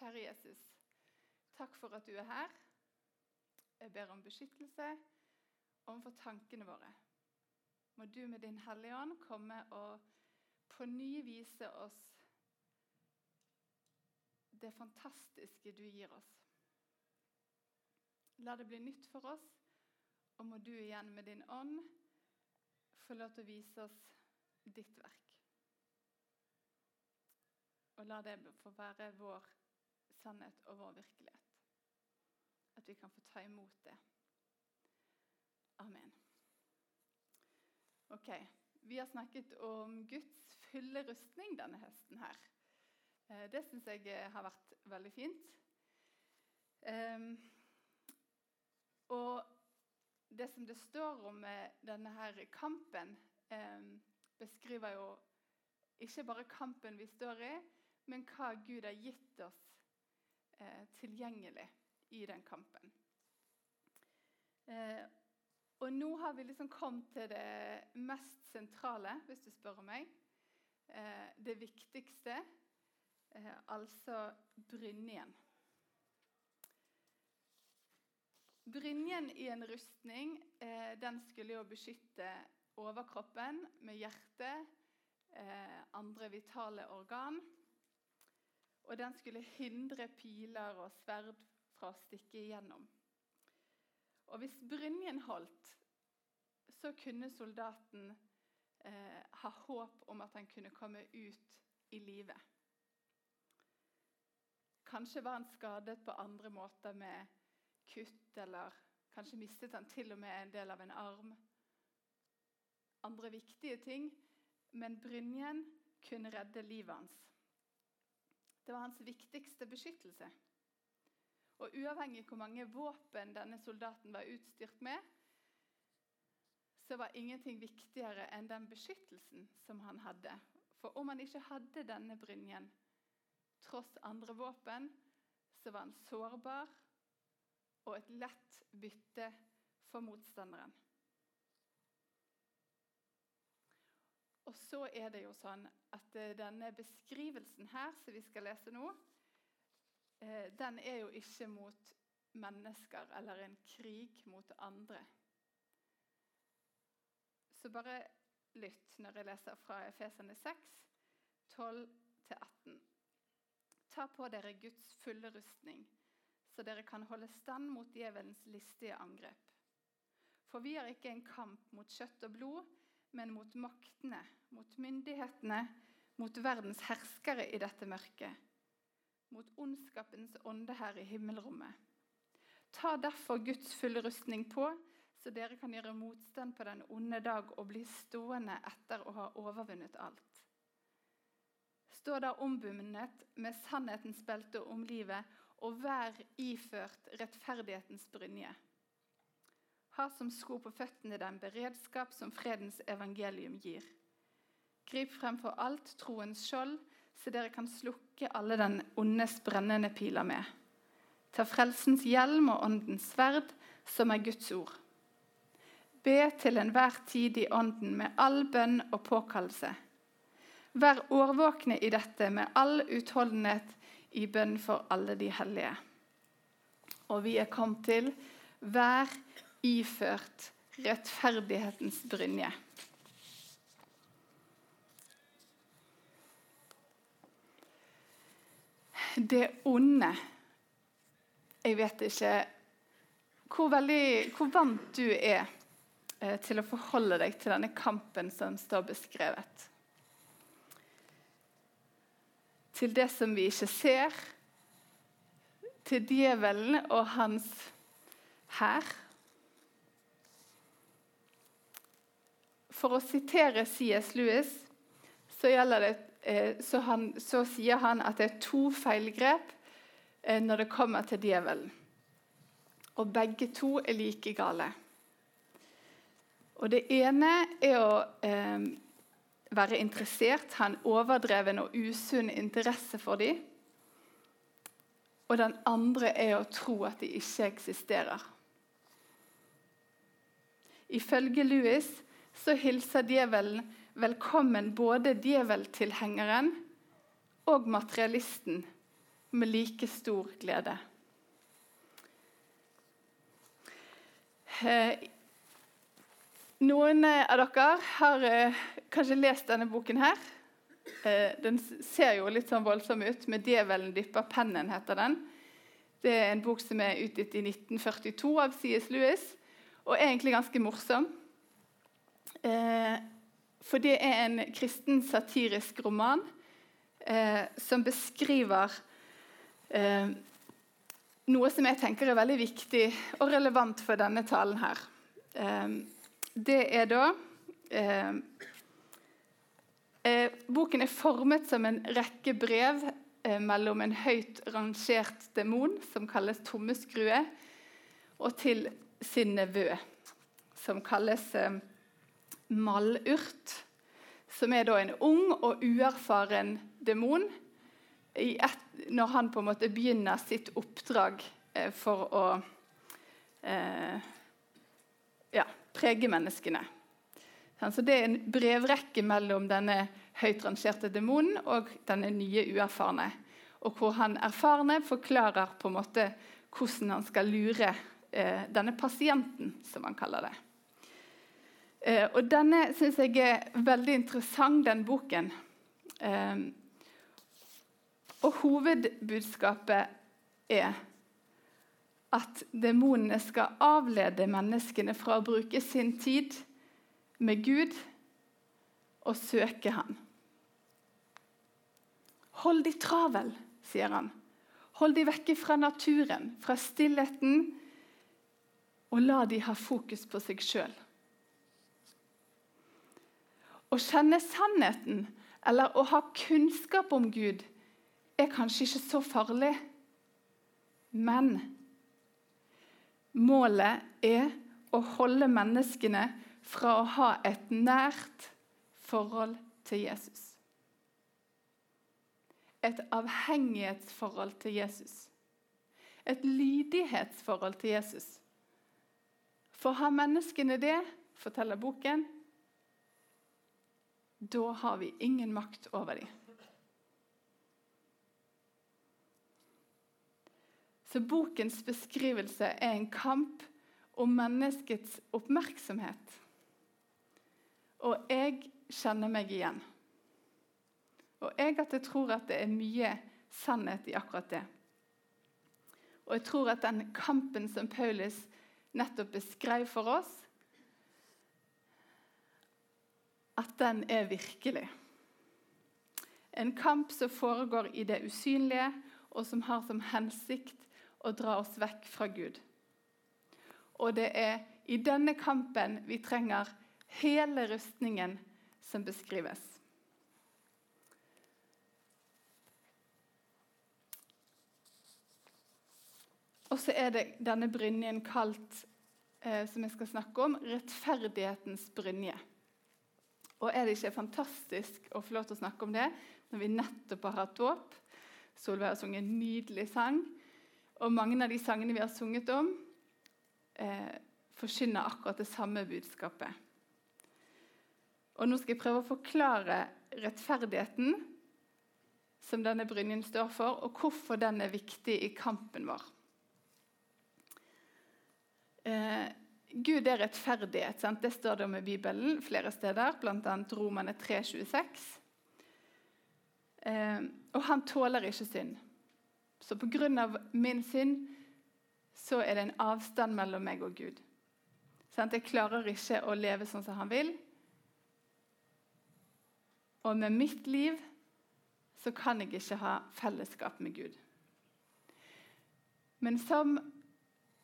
Kjære Jesus, takk for at du er her. Jeg ber om beskyttelse overfor tankene våre. Må du med din Hellige Ånd komme og på ny vise oss det fantastiske du gir oss. La det bli nytt for oss, og må du igjen med din ånd få lov til å vise oss ditt verk. Og la det få være vår sannhet og vår virkelighet. At vi kan få ta imot det. Amen. Ok, Vi har snakket om Guds fulle rustning denne høsten her. Eh, det syns jeg eh, har vært veldig fint. Um, og det som det står om eh, denne her kampen, um, beskriver jo ikke bare kampen vi står i, men hva Gud har gitt oss eh, tilgjengelig i den kampen. Eh, og nå har vi liksom kommet til det mest sentrale, hvis du spør meg. Eh, det viktigste, altså brynjen. Brynjen i en rustning den skulle jo beskytte overkroppen med hjertet, andre vitale organ. Og den skulle hindre piler og sverd fra å stikke igjennom. Og hvis brynjen holdt, så kunne soldaten eh, ha håp om at han kunne komme ut i live. Kanskje var han skadet på andre måter med kutt, eller kanskje mistet han til og med en del av en arm. Andre viktige ting, men brynjen kunne redde livet hans. Det var hans viktigste beskyttelse. Og uavhengig hvor mange våpen denne soldaten var utstyrt med, så var ingenting viktigere enn den beskyttelsen som han hadde. For om han ikke hadde denne brynjen, tross andre våpen, så var han sårbar og et lett bytte for motstanderen. Og så er det jo sånn at eh, denne beskrivelsen her som vi skal lese nå, eh, den er jo ikke mot mennesker eller en krig mot andre. Så bare lytt når jeg leser fra Efesene 6, 12-18. Ta på dere Guds fulle rustning, så dere kan holde stand mot djevelens listige angrep. For vi har ikke en kamp mot kjøtt og blod, men mot maktene, mot myndighetene, mot verdens herskere i dette mørket, mot ondskapens ånde her i himmelrommet. Ta derfor Guds fulle rustning på, så dere kan gjøre motstand på den onde dag og bli stående etter å ha overvunnet alt. Stå da ombundet med sannhetens belte om livet og vær iført rettferdighetens brynje. Ha som sko på føttene den beredskap som fredens evangelium gir. Grip fremfor alt troens skjold, så dere kan slukke alle den ondes brennende piler med. Ta frelsens hjelm og åndens sverd, som er Guds ord. Be til enhver tid i ånden med all bønn og påkallelse. Vær årvåkne i dette med all utholdenhet i bønn for alle de hellige. Og vi er kommet til Vær iført rettferdighetens brynje. Det onde Jeg vet ikke hvor, veldig, hvor vant du er eh, til å forholde deg til denne kampen som står beskrevet. Til det som vi ikke ser, til djevelen og hans hær For å sitere C.S. Lewis så, det, eh, så, han, så, sier han at det er to feilgrep eh, når det kommer til djevelen. Og begge to er like gale. Og Det ene er å eh, være interessert, ha en overdreven og usunn interesse for dem. Og den andre er å tro at de ikke eksisterer. Ifølge Louis så hilser djevelen velkommen både djeveltilhengeren og materialisten med like stor glede. Eh, noen av dere har eh, kanskje lest denne boken her. Eh, den ser jo litt sånn voldsom ut. 'Med djevelen dypper pennen' heter den. Det er en bok som er utgitt i 1942 av C.S. Lewis, og egentlig ganske morsom. For det er en kristen satirisk roman som beskriver noe som jeg tenker er veldig viktig og relevant for denne talen her. Det er da eh, Boken er formet som en rekke brev eh, mellom en høyt rangert demon som kalles Tommeskrue, og til sin nevø, som kalles eh, Malurt. Som er da en ung og uerfaren demon når han på en måte begynner sitt oppdrag eh, for å eh, ja, prege menneskene. Så Det er en brevrekke mellom denne høyt rangerte demonen og denne nye uerfarne. Og hvor han erfarne forklarer på en måte hvordan han skal lure eh, denne pasienten, som han kaller det. Eh, og Denne syns jeg er veldig interessant, den boken. Eh, og hovedbudskapet er at demonene skal avlede menneskene fra å bruke sin tid med Gud og søke Han. Hold de travel, sier han. Hold de vekke fra naturen, fra stillheten, og la de ha fokus på seg sjøl. Å kjenne sannheten eller å ha kunnskap om Gud er kanskje ikke så farlig. Men målet er å holde menneskene fra å ha et nært forhold til Jesus. Et avhengighetsforhold til Jesus. Et lydighetsforhold til Jesus. For har menneskene det, forteller boken, da har vi ingen makt over dem. Så bokens beskrivelse er en kamp om menneskets oppmerksomhet. Og jeg kjenner meg igjen. Og jeg jeg tror at det er mye sannhet i akkurat det. Og jeg tror at den kampen som Paulus nettopp beskrev for oss, at den er virkelig. En kamp som foregår i det usynlige, og som har som hensikt å dra oss vekk fra Gud. Og det er i denne kampen vi trenger hele rustningen som beskrives. Og så er det denne brynjen kalt, eh, som jeg skal snakke om, rettferdighetens brynje. Og er det ikke fantastisk å få lov til å snakke om det når vi nettopp har hatt dåp? Solveig har sunget en nydelig sang. Og mange av de sangene vi har sunget om, eh, forkynner akkurat det samme budskapet. Og Nå skal jeg prøve å forklare rettferdigheten som denne brynjen står for, og hvorfor den er viktig i kampen vår. Eh, Gud er rettferdighet. Sant? Det står det om i Bibelen flere steder, bl.a. Romane 3,26. Eh, og han tåler ikke synd. Så pga. min synd så er det en avstand mellom meg og Gud. Sant? jeg klarer ikke å leve sånn som han vil. Og med mitt liv så kan jeg ikke ha fellesskap med Gud. Men som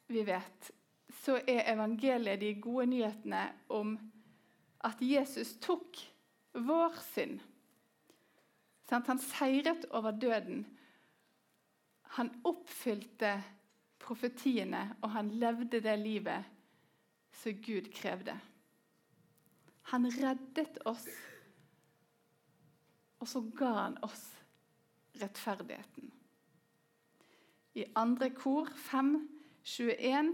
vi vet, så er evangeliet de gode nyhetene om at Jesus tok vår synd. Han seiret over døden han oppfylte profetiene, og han levde det livet som Gud krevde. Han reddet oss, og så ga han oss rettferdigheten. I andre kor 5, 21,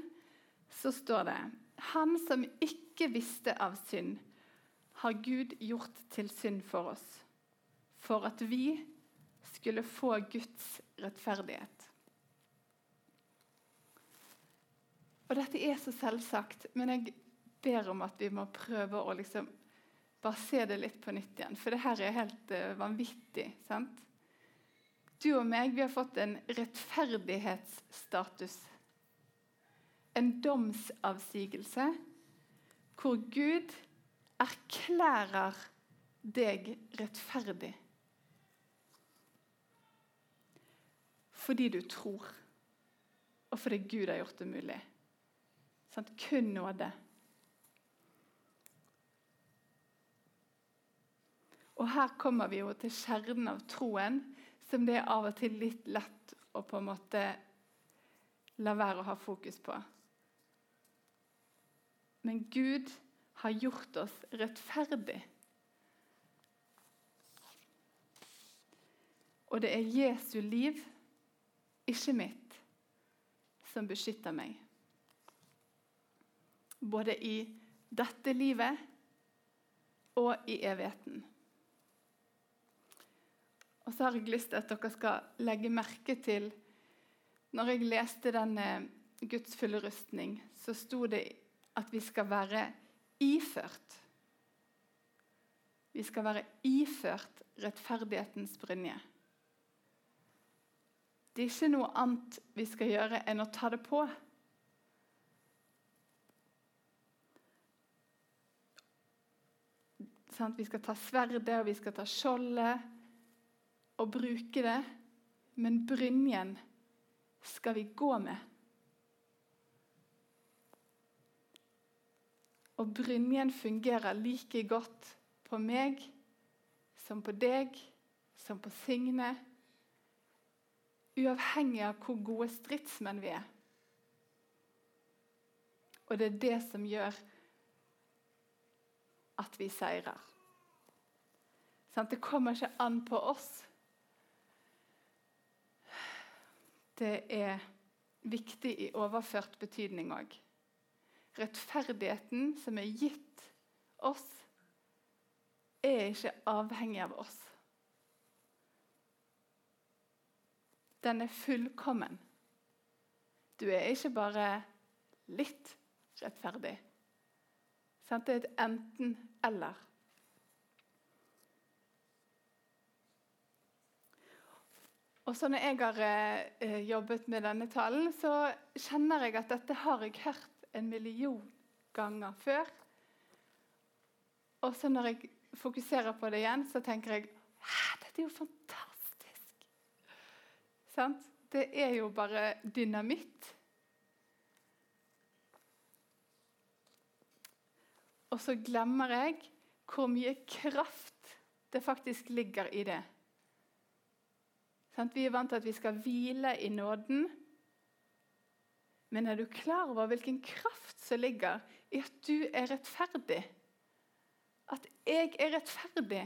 så står det Han som ikke visste av synd, har Gud gjort til synd for oss, for at vi skulle få Guds rettferdighet. Og dette er så selvsagt, men jeg ber om at vi må prøve å liksom bare se det litt på nytt igjen. For det her er helt uh, vanvittig. sant? Du og meg vi har fått en rettferdighetsstatus. En domsavsigelse hvor Gud erklærer deg rettferdig. Fordi du tror, og fordi Gud har gjort det mulig. Sånn, kun nåde. Og her kommer vi jo til kjernen av troen, som det er av og til litt lett å på en måte la være å ha fokus på. Men Gud har gjort oss rettferdig. Og det er Jesu liv, ikke mitt, som beskytter meg. Både i dette livet og i evigheten. Og så har jeg lyst til at dere skal legge merke til Når jeg leste denne Guds fulle rustning, så sto det at vi skal være iført. Vi skal være iført rettferdighetens brynje. Det er ikke noe annet vi skal gjøre enn å ta det på. Sånn, vi skal ta sverdet og vi skal ta skjoldet og bruke det, men brynjen skal vi gå med. Og brynjen fungerer like godt på meg som på deg, som på Signe Uavhengig av hvor gode stridsmenn vi er. Og det er det som gjør at vi seirer. Det kommer ikke an på oss. Det er viktig i overført betydning òg. Rettferdigheten som er gitt oss, er ikke avhengig av oss. Den er fullkommen. Du er ikke bare litt rettferdig. Det er et enten-eller. Og så når jeg har eh, jobbet med denne talen, så kjenner jeg at dette har jeg hørt en million ganger før. Og så når jeg fokuserer på det igjen, så tenker jeg dette er jo fantastisk. Sant? Det er jo bare dynamitt. Og så glemmer jeg hvor mye kraft det faktisk ligger i det. Vi er vant til at vi skal hvile i nåden. Men er du klar over hvilken kraft som ligger i at du er rettferdig? At jeg er rettferdig,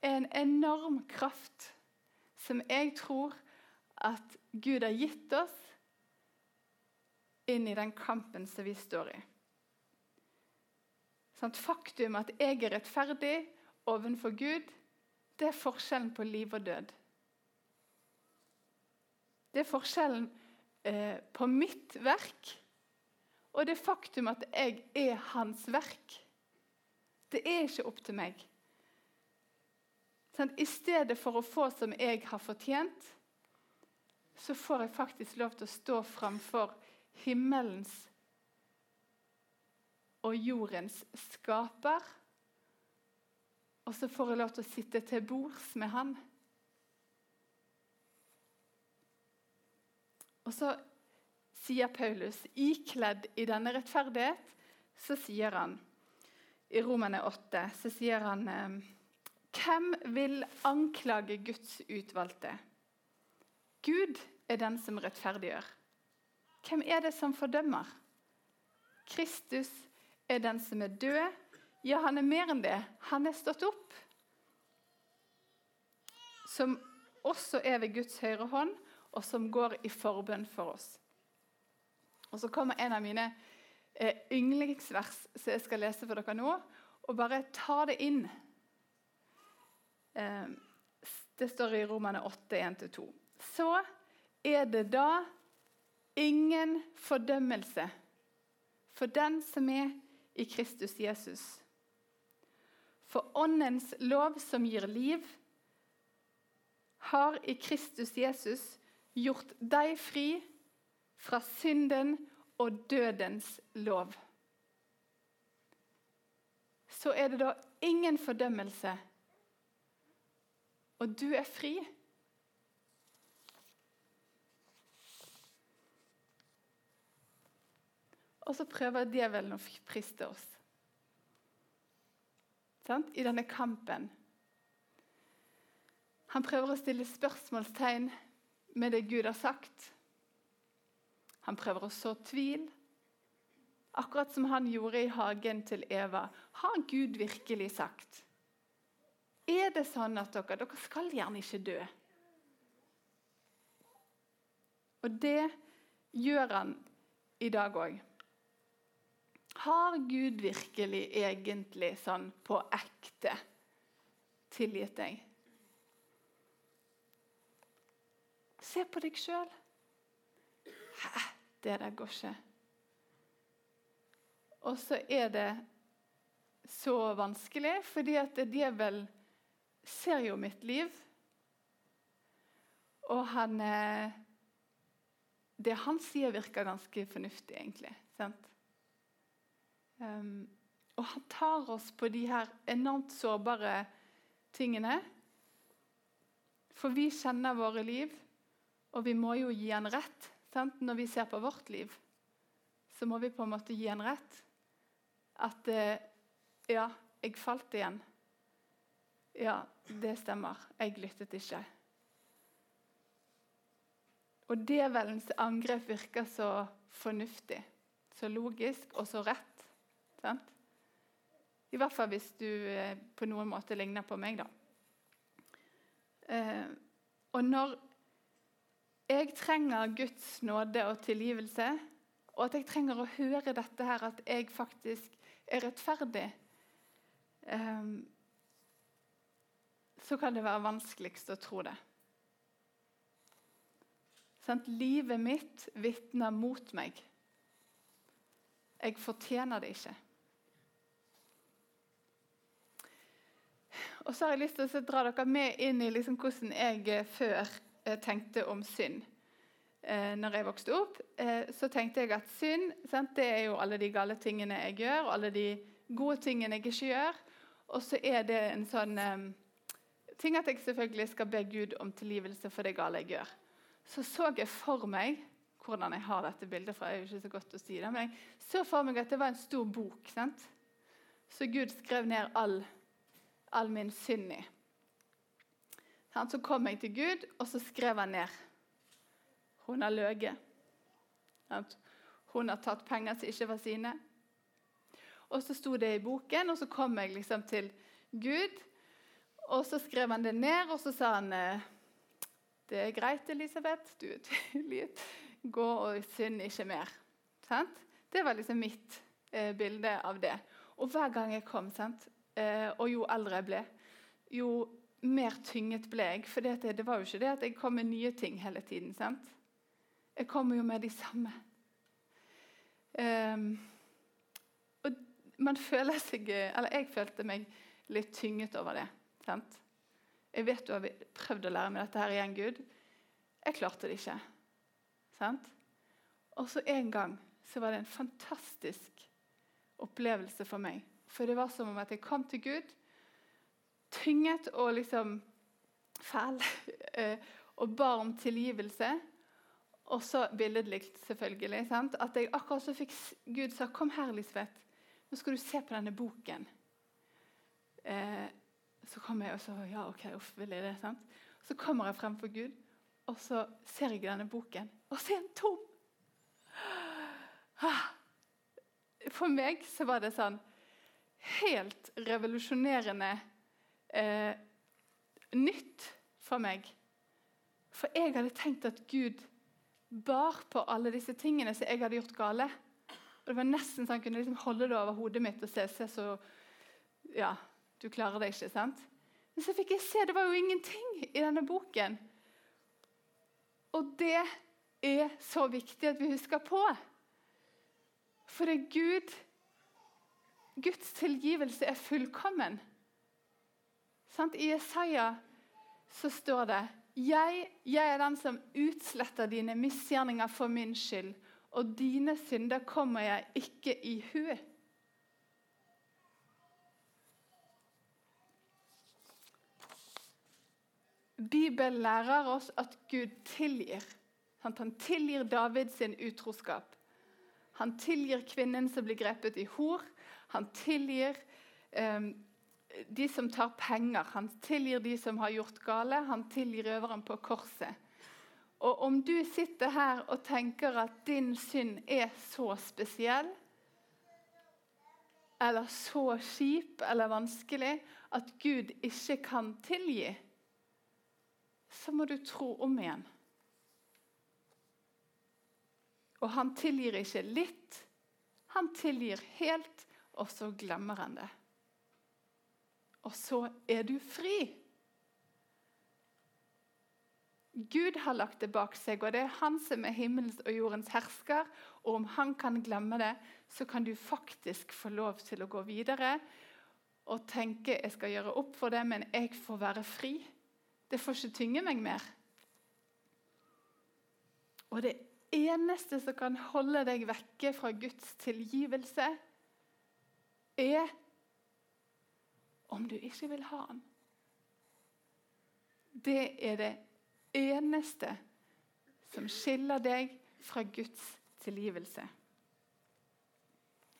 er en enorm kraft som jeg tror at Gud har gitt oss inn i den kampen som vi står i. Sånn, faktum at jeg er rettferdig overfor Gud, det er forskjellen på liv og død. Det er forskjellen eh, på mitt verk og det faktum at jeg er hans verk. Det er ikke opp til meg. Sånn, I stedet for å få som jeg har fortjent, så får jeg faktisk lov til å stå framfor himmelens og jordens skaper. Og så får jeg lov til å sitte til bords med han. Og så sier Paulus, ikledd i denne rettferdighet, så sier han i romene 8 så sier han eh, hvem vil anklage Guds utvalgte? Gud er den som rettferdiggjør. Hvem er det som fordømmer? Kristus er den som er død. Ja, han er mer enn det. Han er stått opp. Som også er ved Guds høyre hånd, og som går i forbønn for oss. Og Så kommer en av mine eh, yndlingsvers som jeg skal lese for dere nå. Og bare ta det inn. Eh, det står i Romane 8, 1-2. så er det da ingen fordømmelse for den som er i Kristus Jesus. For Åndens lov som gir liv, har i Kristus Jesus gjort deg fri fra synden og dødens lov. Så er det da ingen fordømmelse, og du er fri. Og så prøver djevelen å friste oss. I denne kampen. Han prøver å stille spørsmålstegn med det Gud har sagt. Han prøver å så tvil. Akkurat som han gjorde i hagen til Eva. Har Gud virkelig sagt? Er det sånn at dere, dere skal gjerne ikke dø? Og det gjør han i dag òg. Har Gud virkelig egentlig sånn på ekte tilgitt deg? Se på deg sjøl. Det der går ikke. Og så er det så vanskelig, fordi at djevel ser jo mitt liv. Og han eh, Det han sier, virker ganske fornuftig, egentlig. sant? Um, og han tar oss på de her enormt sårbare tingene. For vi kjenner våre liv, og vi må jo gi han rett. Sant? Når vi ser på vårt liv, så må vi på en måte gi han rett. At eh, ja, jeg falt igjen. Ja, det stemmer. Jeg lyttet ikke. Og djevelens angrep virker så fornuftig, så logisk og så rett. Sant? I hvert fall hvis du eh, på noen måte ligner på meg, da. Eh, og når jeg trenger Guds nåde og tilgivelse, og at jeg trenger å høre dette her, at jeg faktisk er rettferdig, eh, så kan det være vanskeligst å tro det. Sånn, livet mitt vitner mot meg. Jeg fortjener det ikke. Og så har jeg lyst til å dra dere med inn i liksom hvordan jeg eh, før tenkte om synd. Eh, når jeg vokste opp, eh, så tenkte jeg at synd sant, det er jo alle de gale tingene jeg gjør, alle de gode tingene jeg ikke gjør. Og så er det en sånn eh, ting at jeg selvfølgelig skal be Gud om tilgivelse for det gale jeg gjør. Så så jeg for meg hvordan jeg har dette bildet fra, jeg er jo ikke så godt å si det, men jeg så for meg at det var en stor bok. sant? Så Gud skrev ned all all min synd i. Så kom jeg til Gud, og så skrev han ned. Hun har løyet. Hun har tatt penger som ikke var sine. Og så sto det i boken, og så kom jeg liksom til Gud. Og så skrev han det ned, og så sa han eh, Det er greit, Elisabeth. Du er tydelig. Gå og synd ikke mer. Sant? Det var liksom mitt eh, bilde av det. Og hver gang jeg kom, sant? Eh, og jo eldre jeg ble, jo mer tynget ble jeg. For det, var jo ikke det at jeg kom med nye ting hele tiden. sant? Jeg kommer jo med de samme. Um, og man føler seg Eller jeg følte meg litt tynget over det. sant? Jeg vet du har prøvd å lære meg dette her igjen, Gud. Jeg klarte det ikke. Sant? Og så en gang så var det en fantastisk opplevelse for meg for det var som om at jeg kom til Gud tynget og liksom fæl eh, og ba om tilgivelse. Og så billedlig, selvfølgelig. Sant? At jeg akkurat så fikk Gud sa 'Kom her, Lisbeth. Nå skal du se på denne boken.' Eh, så kommer jeg og så Ja, OK, uff, vil jeg det? sant? Så kommer jeg frem for Gud, og så ser jeg denne boken, og så er den tom! Ah. For meg så var det sånn helt revolusjonerende eh, nytt for meg. For jeg hadde tenkt at Gud bar på alle disse tingene som jeg hadde gjort gale. Og Det var nesten så han kunne liksom holde det over hodet mitt og se, se så Ja, du klarer det ikke, sant? Men så fikk jeg se det var jo ingenting i denne boken. Og det er så viktig at vi husker på. For det er Gud Guds tilgivelse er fullkommen. Sant? I Jesaja så står det jeg, jeg er den som utsletter dine misgjerninger for min skyld, og dine synder kommer jeg ikke i hu. Bibelen lærer oss at Gud tilgir. Han tilgir David sin utroskap. Han tilgir kvinnen som blir grepet i hor. Han tilgir eh, de som tar penger. Han tilgir de som har gjort gale. Han tilgir røveren på korset. Og om du sitter her og tenker at din synd er så spesiell, eller så kjip eller vanskelig at Gud ikke kan tilgi, så må du tro om igjen. Og han tilgir ikke litt. Han tilgir helt, og så glemmer han det. Og så er du fri. Gud har lagt det bak seg, og det er han som er himmelens og jordens hersker. Og om han kan glemme det, så kan du faktisk få lov til å gå videre og tenke jeg skal gjøre opp for det, men jeg får være fri. Det får ikke tynge meg mer. Og det eneste som kan holde deg vekke fra Guds tilgivelse, er om du ikke vil ha ham. Det er det eneste som skiller deg fra Guds tilgivelse.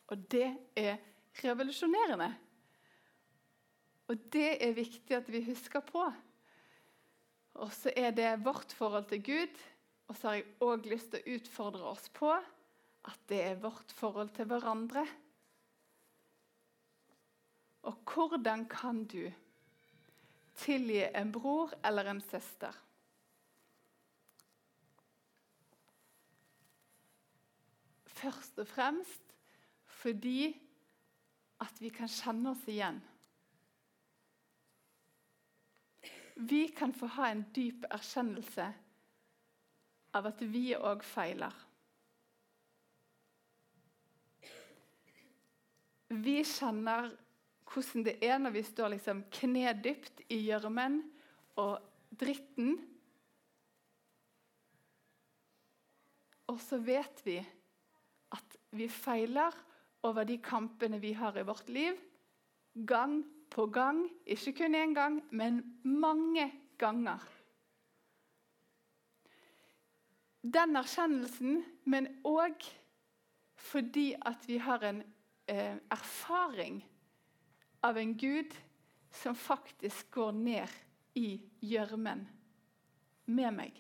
Og det er revolusjonerende. Og det er viktig at vi husker på. Og så er det vårt forhold til Gud og så har jeg òg lyst til å utfordre oss på at det er vårt forhold til hverandre. Og hvordan kan du tilgi en bror eller en søster? Først og fremst fordi at vi kan kjenne oss igjen. Vi kan få ha en dyp erkjennelse av at vi òg feiler. Vi kjenner hvordan det er når vi står liksom knedypt i gjørmen og dritten. Og så vet vi at vi feiler over de kampene vi har i vårt liv. Gang på gang. Ikke kun én gang, men mange ganger den erkjennelsen, men òg fordi at vi har en eh, erfaring av en Gud som faktisk går ned i gjørmen med meg.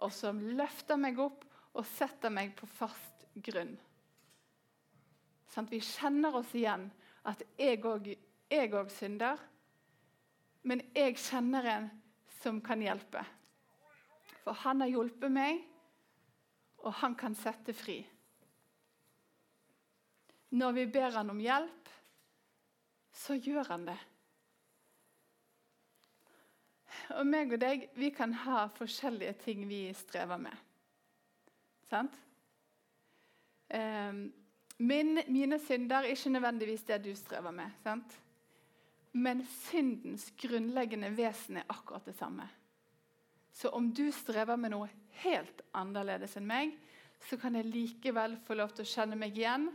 Og som løfter meg opp og setter meg på fast grunn. Sånn at vi kjenner oss igjen at jeg òg synder. Men jeg kjenner en som kan hjelpe. For han har hjulpet meg, og han kan sette fri. Når vi ber han om hjelp, så gjør han det. Og meg og deg, vi kan ha forskjellige ting vi strever med. Sant? Um, min, mine synder er ikke nødvendigvis det du strever med. Sant? Men syndens grunnleggende vesen er akkurat det samme. Så om du strever med noe helt annerledes enn meg, så kan jeg likevel få lov til å kjenne meg igjen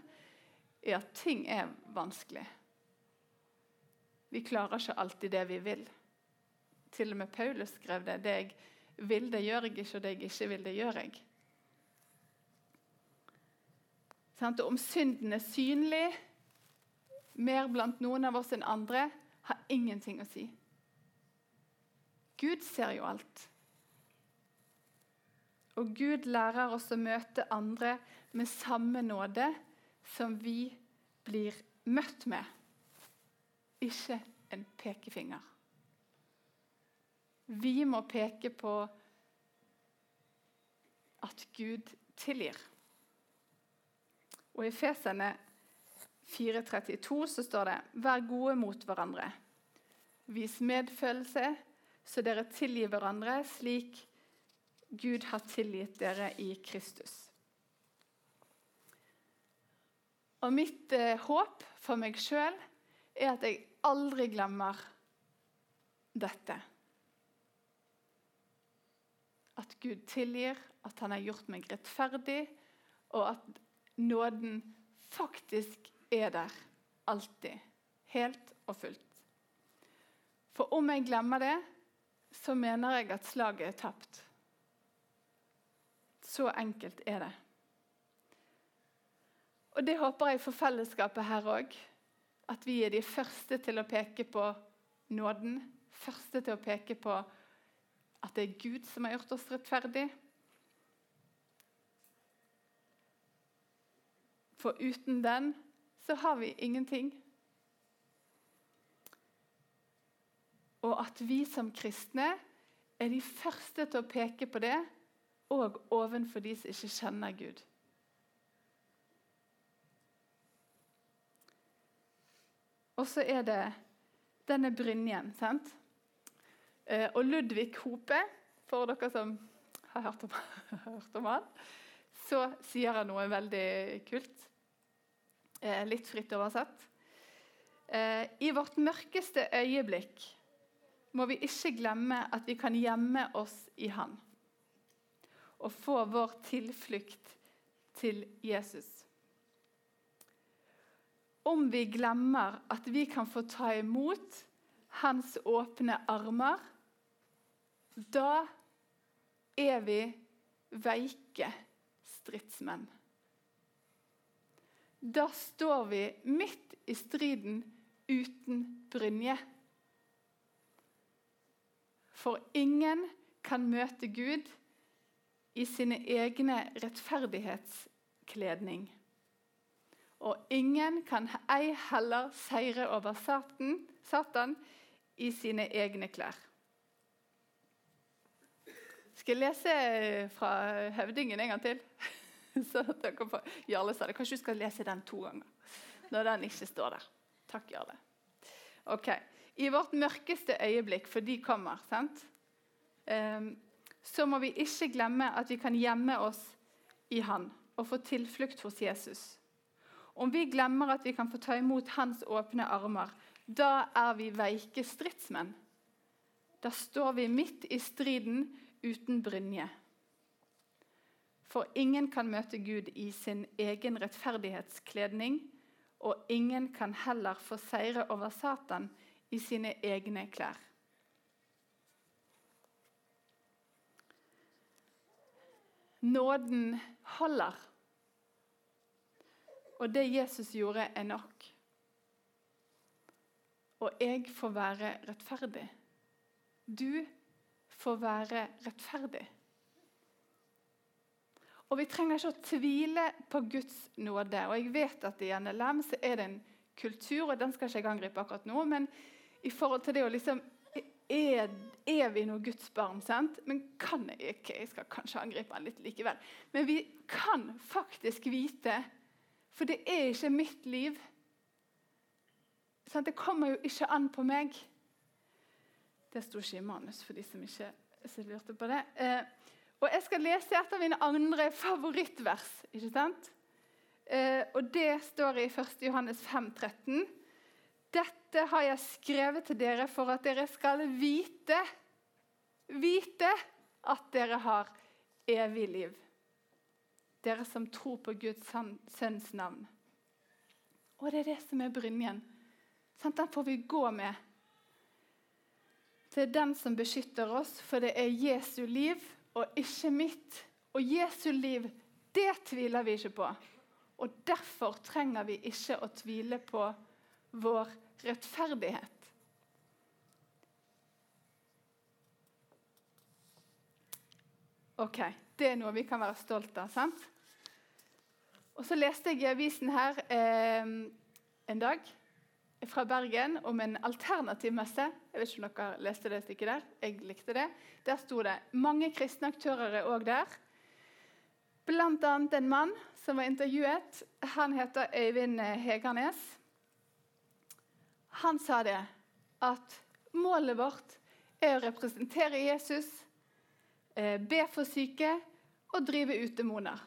i at ting er vanskelig. Vi klarer ikke alltid det vi vil. Til og med Paulus skrev det. Det jeg vil, det gjør jeg ikke, og det jeg ikke vil, det gjør jeg. Og om synden er synlig mer blant noen av oss enn andre, har ingenting å si. Gud ser jo alt. Og Gud lærer oss å møte andre med samme nåde som vi blir møtt med. Ikke en pekefinger. Vi må peke på at Gud tilgir. Og I Fesene 4.32 så står det Vær gode mot hverandre. Vis medfølelse, så dere tilgir hverandre slik Gud har tilgitt dere i Kristus. Og mitt eh, håp for meg sjøl er at jeg aldri glemmer dette. At Gud tilgir, at han har gjort meg rettferdig, og at nåden faktisk er der alltid. Helt og fullt. For om jeg glemmer det, så mener jeg at slaget er tapt. Så enkelt er det. Og det håper jeg for fellesskapet her òg. At vi er de første til å peke på nåden. Første til å peke på at det er Gud som har gjort oss rettferdig. For uten den så har vi ingenting. Og at vi som kristne er de første til å peke på det, og ovenfor de som ikke kjenner Gud. Og så er det denne brynjen. sant? Eh, og Ludvig Hope, for dere som har hørt om, hørt om han, så sier han noe veldig kult. Eh, litt fritt oversatt. Eh, I vårt mørkeste øyeblikk må vi ikke glemme at vi kan gjemme oss i Han og få vår tilflukt til Jesus. Om vi glemmer at vi kan få ta imot hans åpne armer, da er vi veike stridsmenn. Da står vi midt i striden uten brynje. For ingen kan møte Gud i sine egne rettferdighetskledning. Og ingen kan ei heller seire over Satan, Satan i sine egne klær. Skal jeg lese fra Høvdingen en gang til? Så dere får, Jarle sa det. Kanskje du skal lese den to ganger når den ikke står der. Takk, Jarle. Ok i vårt mørkeste øyeblikk, for de kommer, sant? Um, så må vi ikke glemme at vi kan gjemme oss i Han og få tilflukt hos Jesus. Om vi glemmer at vi kan få ta imot Hans åpne armer, da er vi veike stridsmenn. Da står vi midt i striden uten brynje. For ingen kan møte Gud i sin egen rettferdighetskledning, og ingen kan heller få seire over Satan i sine egne klær. Nåden holder. Og det Jesus gjorde, er nok. Og jeg får være rettferdig. Du får være rettferdig. Og Vi trenger ikke å tvile på Guds nåde. Og jeg vet at I NLM så er det en kultur, og den skal ikke jeg angripe akkurat nå. men i forhold til det å liksom er, er, vi nå Guds barn? sant? Men kan jeg ikke Jeg skal kanskje angripe han litt likevel. Men vi kan faktisk vite, for det er ikke mitt liv. Det kommer jo ikke an på meg. Det sto ikke i manus for de som ikke lurte på det. Eh, og Jeg skal lese et av mine andre favorittvers. ikke sant? Eh, og Det står i 1. Johannes 5, 13. Dette har jeg skrevet til dere for at dere skal vite, vite at dere har evig liv. Dere som tror på Guds sønns navn. Og det er det som er brynjen. Den får vi gå med. Det er den som beskytter oss, for det er Jesu liv og ikke mitt. Og Jesu liv, det tviler vi ikke på. Og derfor trenger vi ikke å tvile på vår rettferdighet. Ok, Det er noe vi kan være stolt av. sant? Og Så leste jeg i avisen her eh, en dag fra Bergen om en alternativ messe. Jeg vet ikke om dere leste det stykket der. Jeg likte det. Der sto det mange kristne aktører er òg der. Blant annet en mann som var intervjuet. Han heter Øyvind Hegernes. Han sa det at målet vårt er å representere Jesus eh, be for syke og drive ut demoner.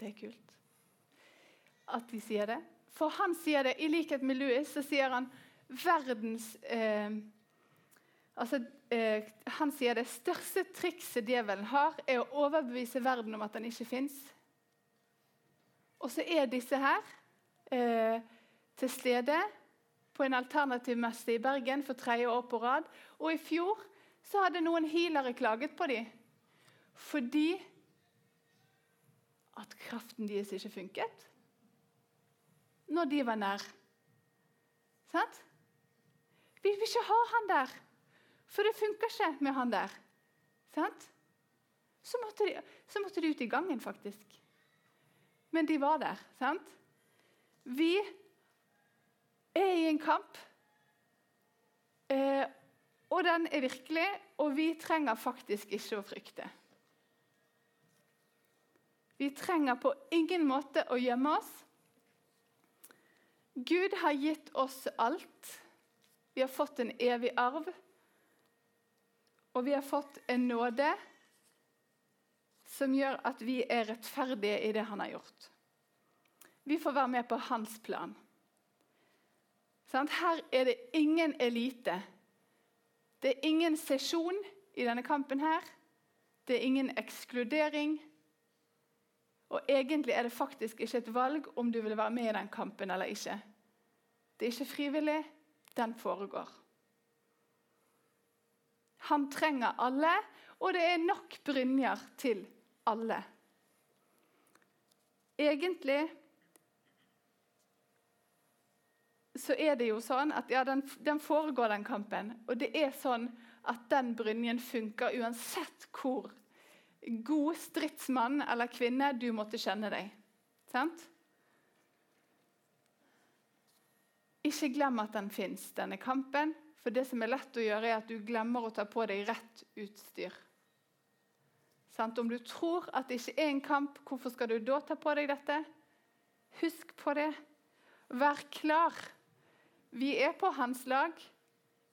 Det er kult at de sier det. For han sier det, i likhet med Louis, så sier han verdens eh, altså, eh, Han sier det største trikset djevelen har, er å overbevise verden om at den ikke fins. Og så er disse her eh, til stede på en alternativ messe i Bergen for tredje år på rad. Og i fjor så hadde noen healere klaget på dem fordi at kraften deres ikke funket når de var nær. Sant? Vi vil ikke ha han der, for det funker ikke med han der. Sant? Så måtte, de, så måtte de ut i gangen, faktisk. Men de var der. sant? Vi er i en kamp, eh, og den er virkelig, og vi trenger faktisk ikke å frykte. Vi trenger på ingen måte å gjemme oss. Gud har gitt oss alt. Vi har fått en evig arv. Og vi har fått en nåde som gjør at vi er rettferdige i det han har gjort. Vi får være med på hans plan. Her er det ingen elite. Det er ingen sesjon i denne kampen her. Det er ingen ekskludering. Og egentlig er det faktisk ikke et valg om du vil være med i den kampen eller ikke. Det er ikke frivillig. Den foregår. Han trenger alle, og det er nok brynjer til alle. Egentlig så er det jo sånn at ja, den, den, foregår, den kampen. Og det er sånn at den brynjen funker uansett hvor god stridsmann eller -kvinne du måtte kjenne deg. Sant? Ikke glem at den fins, denne kampen. For det som er lett å gjøre, er at du glemmer å ta på deg rett utstyr. Sant? Om du tror at det ikke er en kamp, hvorfor skal du da ta på deg dette? Husk på det. Vær klar. Vi er på hans lag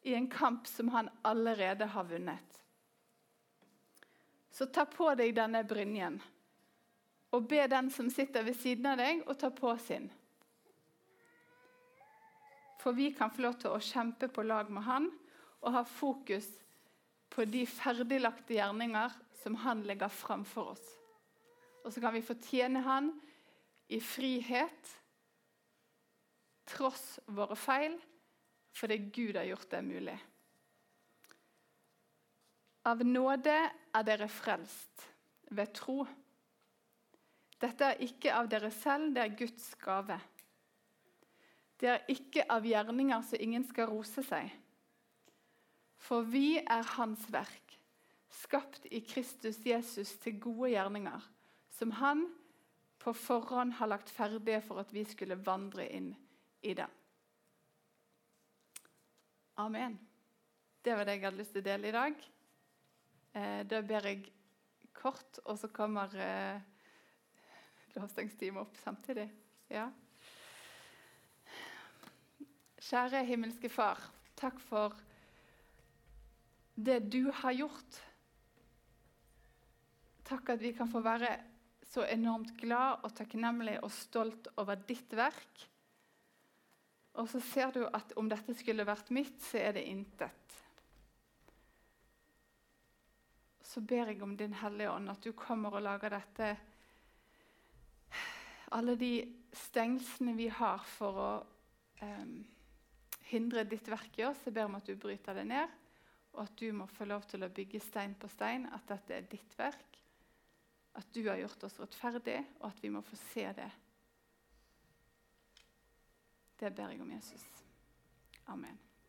i en kamp som han allerede har vunnet. Så ta på deg denne brynjen, og be den som sitter ved siden av deg, å ta på sin. For vi kan få lov til å kjempe på lag med han og ha fokus på de ferdiglagte gjerninger som han legger framfor oss. Og så kan vi fortjene han i frihet, tross våre feil, fordi Gud har gjort det mulig. Av nåde er dere frelst ved tro. Dette er ikke av dere selv, det er Guds gave. Det er ikke av gjerninger så ingen skal rose seg. For vi er Hans verk, skapt i Kristus Jesus til gode gjerninger, som Han på forhånd har lagt ferdige for at vi skulle vandre inn i dem. Amen. Det var det jeg hadde lyst til å dele i dag. Eh, da ber jeg kort, og så kommer eh, lovsangsteamet opp samtidig. Ja. Kjære himmelske Far, takk for det du har gjort. Takk at vi kan få være så enormt glad og takknemlig og stolt over ditt verk. Og så ser du at om dette skulle vært mitt, så er det intet. Så ber jeg om Din Hellige Ånd, at du kommer og lager dette Alle de stengslene vi har for å um, hindre ditt verk i oss, jeg ber om at du bryter det ned, og at du må få lov til å bygge stein på stein, at dette er ditt verk. At du har gjort oss rettferdig, og at vi må få se det. Det ber jeg om Jesus. Amen.